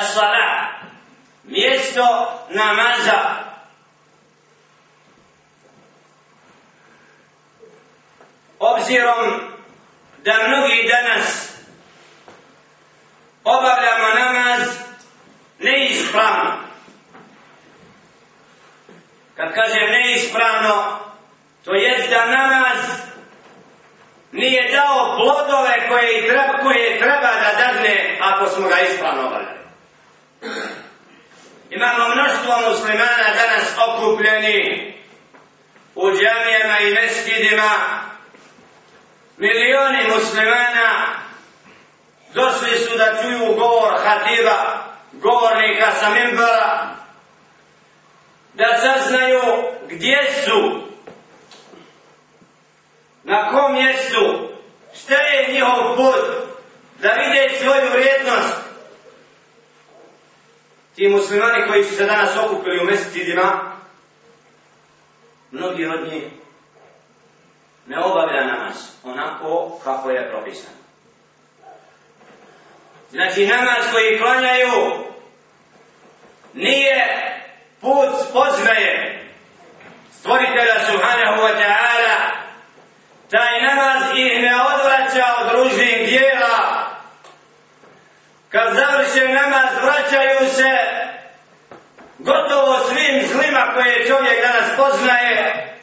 as-salat, mjesto namaza. Obzirom da mnogi danas obavljamo namaz neispravno. Kad kažem neispravno, to je da namaz nije dao plodove koje treba, koje treba da dadne ako smo ga ispravno obavljali. Imamo mnoštvo muslimana danas okupljeni u džamijama i meskidima. Milioni muslimana došli su da čuju govor hatiba, govornika sa mimbara, da saznaju gdje su, na kom mjestu, šta je njihov put, da vide svoju vrijednost, ti muslimani koji su se danas okupili u mesecima, mnogi od njih ne obavlja namaz onako kako je propisano. Znači namaz koji klanjaju nije put spoznaje stvoritelja Subhanahu wa ta'ala taj namaz ih ne odvraća od ružnih dijela Kad završe namaz, vraćaju se gotovo svim zlima koje čovjek danas poznaje.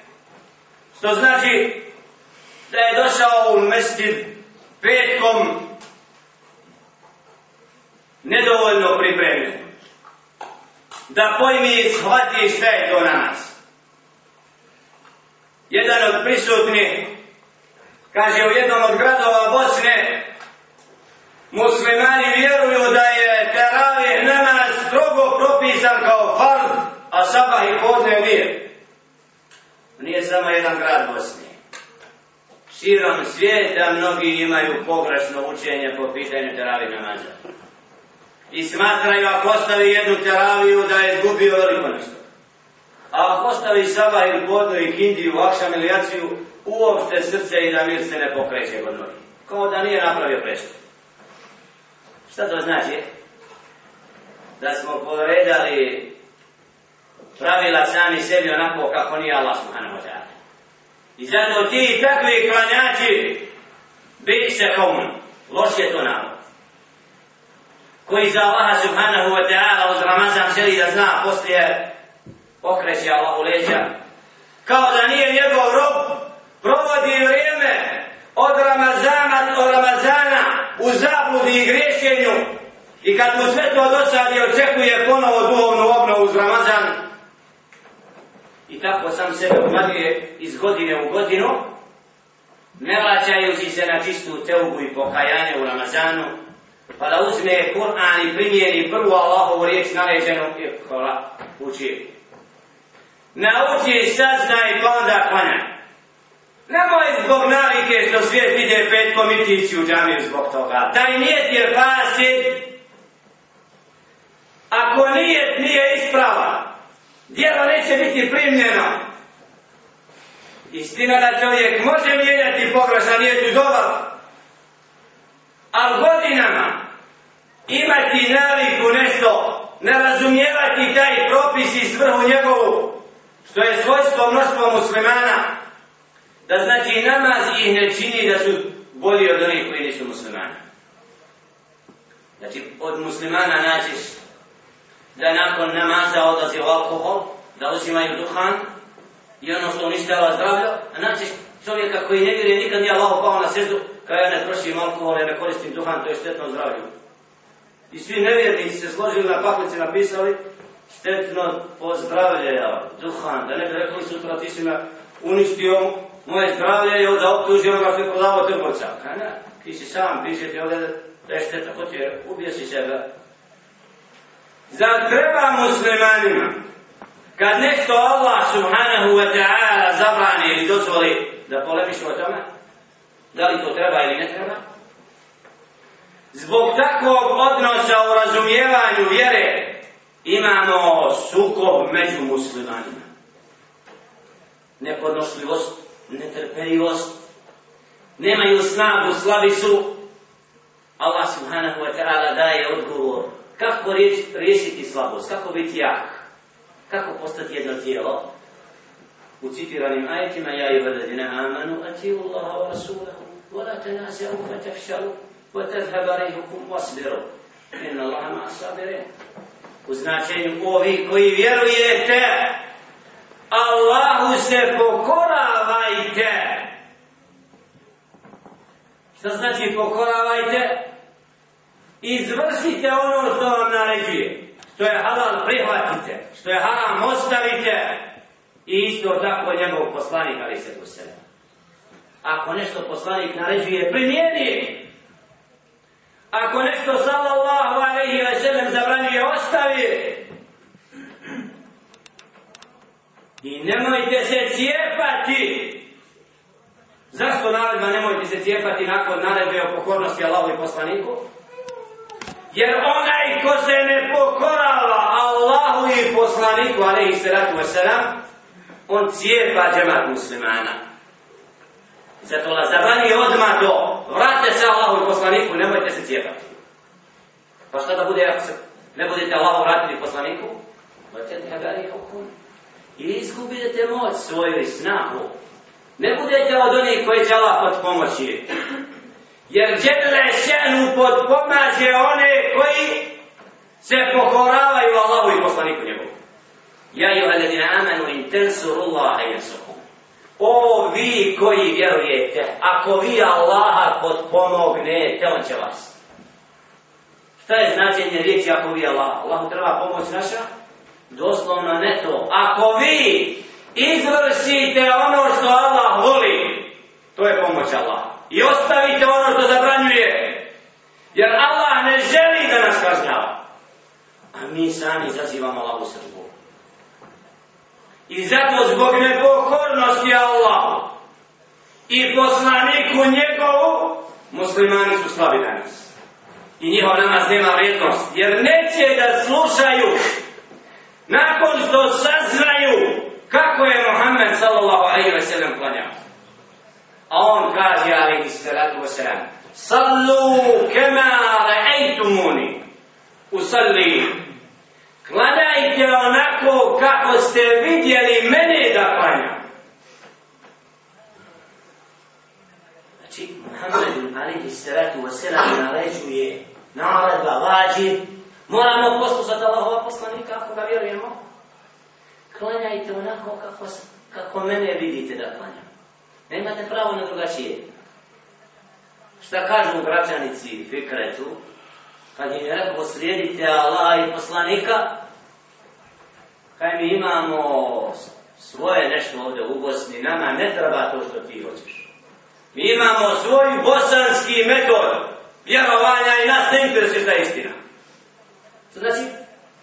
Što znači da je došao u mestir petkom nedovoljno pripremljen. Da pojmi i shvati šta je to namaz. Jedan od prisutnih kaže u jednom od gradova Bosne muslimani vjeruju da je teravih namaz strogo propisan kao fard, a sabah i podne nije. Nije samo jedan grad Bosni. Širom svijeta mnogi imaju pogrešno učenje po pitanju teravih namaza. I smatraju ako ostavi jednu teraviju da je izgubio veliko nešto. A ako ostavi sabah ili podne i kindiju, akšam ili jaciju, uopšte srce i da mir se ne pokreće kod nogi. Kao da nije napravio prestup. Šta to znači? Da smo povedali pravila sami sebi onako kako nije Allah subhanahu wa ta'ala. I zato ti takvi klanjači bih se kaumun. Loš je to nam. Koji za Allaha subhanahu wa ta'ala uz Ramazan želi da zna poslije okreće Allah u leđa. Kao da nije njegov rob provodi vrijeme od Ramazana, od Ramazana u zabludi i griješenju. I kad mu sve to dosadi očekuje ponovo duhovnu obnovu uz Ramazan. I tako sam sebe umaduje iz godine u godinu ne vraćajući se na čistu teubu i pokajanje u Ramazanu pa da uzme Kur'an i primjeri prvu Allahovu riječ naređenu i kola uči. Nauči saznaj pa onda klanjaj Nemoj zbog navike što svijet ide petkom i tići u džamiju zbog toga. Taj nijet je fasid. Ako nijet nije isprava, djelo neće biti primljeno. Istina da čovjek može mijenjati pogrešan nijet u dobar, ali godinama imati naviku nešto, ne razumijevati taj propis i svrhu njegovu, što je svojstvo mnoštvo muslimana, da znači namaz ih ne čini da su bolji od onih koji nisu muslimani. Znači, od muslimana naćiš da nakon namaza odlazi u alkohol, da uzimaju duhan i ono što uništava zdravlje, a naćiš čovjeka koji ne vjeruje nikad nije Allah pao na srdu, kao ja ne trošim alkohol, ja ne koristim duhan, to je štetno zdravlju. I svi nevjernici se složili na paklici napisali, štetno pozdravlje, duhan, da ne bi rekli sutra ti si me uništio moje zdravlje je da optuži onoga što je prodavao trgovca. A ne, ti si sam, piše ti ovdje da je šteta, ko će, ubije si sebe. Zar treba muslimanima, kad nešto Allah subhanahu wa ta'ala zabrani ili dozvoli, da polemišu o tome, da li to treba ili ne treba? Zbog takvog odnosa u razumijevanju vjere imamo sukob među muslimanima. Nepodnošljivost netrpeljivost, nemaju snagu, slabi su, Allah subhanahu wa ta'ala daje odgovor Kako riješiti slabost? Kako biti jak? Kako postati jedno tijelo? U citiranim ajetima ja i vadadina amanu atiju Allaha wa rasulahu wa la tenazeu fa tefšalu wa tezheba rehukum wasbiru inna Allaha ma sabire u značenju ovi koji vjerujete Allahu se pokoravajte šta znači pokoravajte izvršite ono što vam naređuje. Što je halal prihvatite, što je haram ostavite i isto tako njegov poslanik ali se tu sebe. Ako nešto poslanik naređuje, primijeni. Ako nešto sallallahu alaihi wa sallam zabranjuje, ostavi. I nemojte se cijepati. Zašto naredba nemojte se cijepati nakon naredbe o pokornosti Allahu i poslaniku? Jer onaj ko se ne pokorava Allahu i poslaniku, alaihi salatu wasalam, on cijepa džemat muslimana. Zato la zabani odmah to, vratite se Allahu i poslaniku, nemojte se cijepati. Pa šta da bude ako se ne budete Allahu vratili poslaniku? Vrate habari hukum. I izgubite moć svoju i snahu. Ne budete od onih koji će Allah pod pomoći. Jer Đele šenu podpomaže one koji se pokoravaju Allahu i poslaniku njegovu. Ja i valedina amanu in tensuru Allaha jesuhu. O vi koji vjerujete, ako vi Allaha podpomognete, on će vas. Šta je značenje riječi ako vi Allaha? Allahu treba pomoć naša? Doslovno ne to. Ako vi izvršite ono što Allah voli, to je pomoć Allah i ostavite ono što zabranjuje. Jer Allah ne želi da nas kažnjava. A mi sami zazivamo Allahu srbu. I zato zbog nepokornosti Allahu i poslaniku njegovu, muslimani su slabi danas. I njihov namaz nema vrijednost. Jer neće da slušaju nakon što saznaju kako je Muhammed sallallahu alaihi wa sallam klanjao. A on kaže, alaihi salatu wasalam, Sallu kema ra'aytumuni. Usalli. Klanjajte onako kako ste vidjeli mene da klanjam. Znači, Muhammed alaihi salatu wasalam naređuje naredba vađib Moramo poslušati Allahova poslanika ako ga vjerujemo. Klanjajte onako kako, kako mene vidite da klanjam. Nemate pravo na drugačije. Šta kažu građanici Fikretu? Kad im je rekao slijedite Allah i poslanika, kaj mi imamo svoje nešto ovdje u Bosni, nama ne treba to što ti hoćeš. Mi imamo svoj bosanski metod vjerovanja i nas ne interesuje šta je istina. Znači,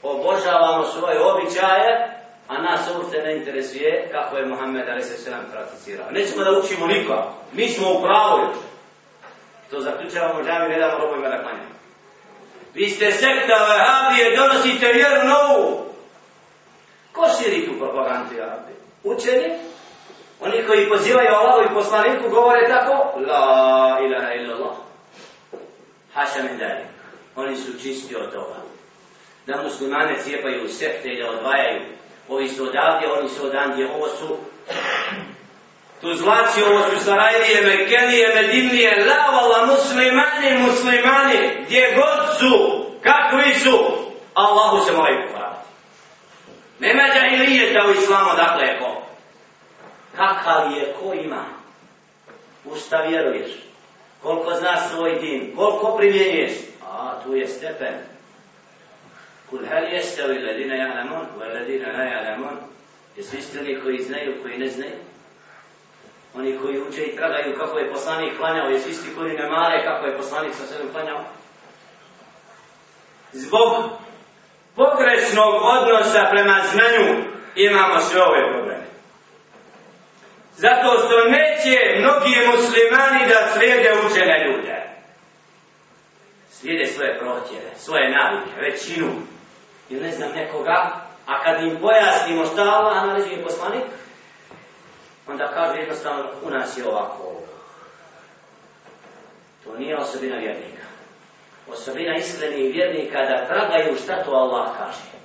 obožavamo svoje običaje, a nas uopšte ne interesuje kako je Muhammed a.s. prakticirao. Nećemo da učimo nikoga, mi smo u pravu još. To zaključavamo džami, ne damo robojima da klanjamo. Vi ste sekta Vahabije, donosite vjeru novu. Ko širi tu propagandu Vahabije? Učeni? Oni koji pozivaju Allahu i poslaniku govore tako? La ilaha illallah. Haša min dalik. Oni su čisti od toga. Da muslimane cijepaju sekte i da odvajaju ovi su odavdje, oni su odandje, ovo su tu zlaci, ovo su Sarajlije, Mekelije, Medinije, lavala muslimani, muslimani, gdje god su, kakvi su, Allahu se moraju popraviti. Nema džahilijeta u islamu, dakle je ko. Kakav je, ko ima? Usta vjeruješ? Koliko znaš svoj din? Koliko primjenjuješ? A, tu je stepen. Kul hal jestavi ladina ja'lamun wa ladina la ja'lamun. Jesu isti oni koji znaju, koji ne znaju? Oni koji uče i tragaju kako je poslanik klanjao, jesu isti koji ne mare kako je poslanik sa sebe klanjao? Zbog pogrešnog odnosa prema znanju imamo sve ove probleme. Zato što neće mnogi muslimani da slijede učene ljude. Slijede svoje prohtjeve, svoje navike, većinu ili ne znam nekoga, a kad im pojasnimo šta Allah naređuje poslanik, onda kaže jednostavno u nas je ovako. To nije osobina vjernika. osobina iskrenih vjernika da tragaju šta to Allah kaže.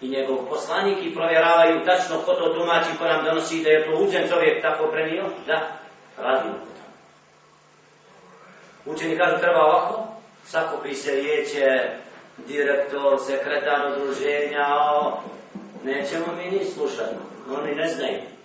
I njegov poslanik i provjeravaju tačno ko to tumači, ko nam donosi da je to uđen čovjek tako prenio, da, radimo to. Učeni kažu treba ovako, sakupi se riječe, direktor, sekretar udruženja, o, nećemo mi ni slušati, oni ne znaju.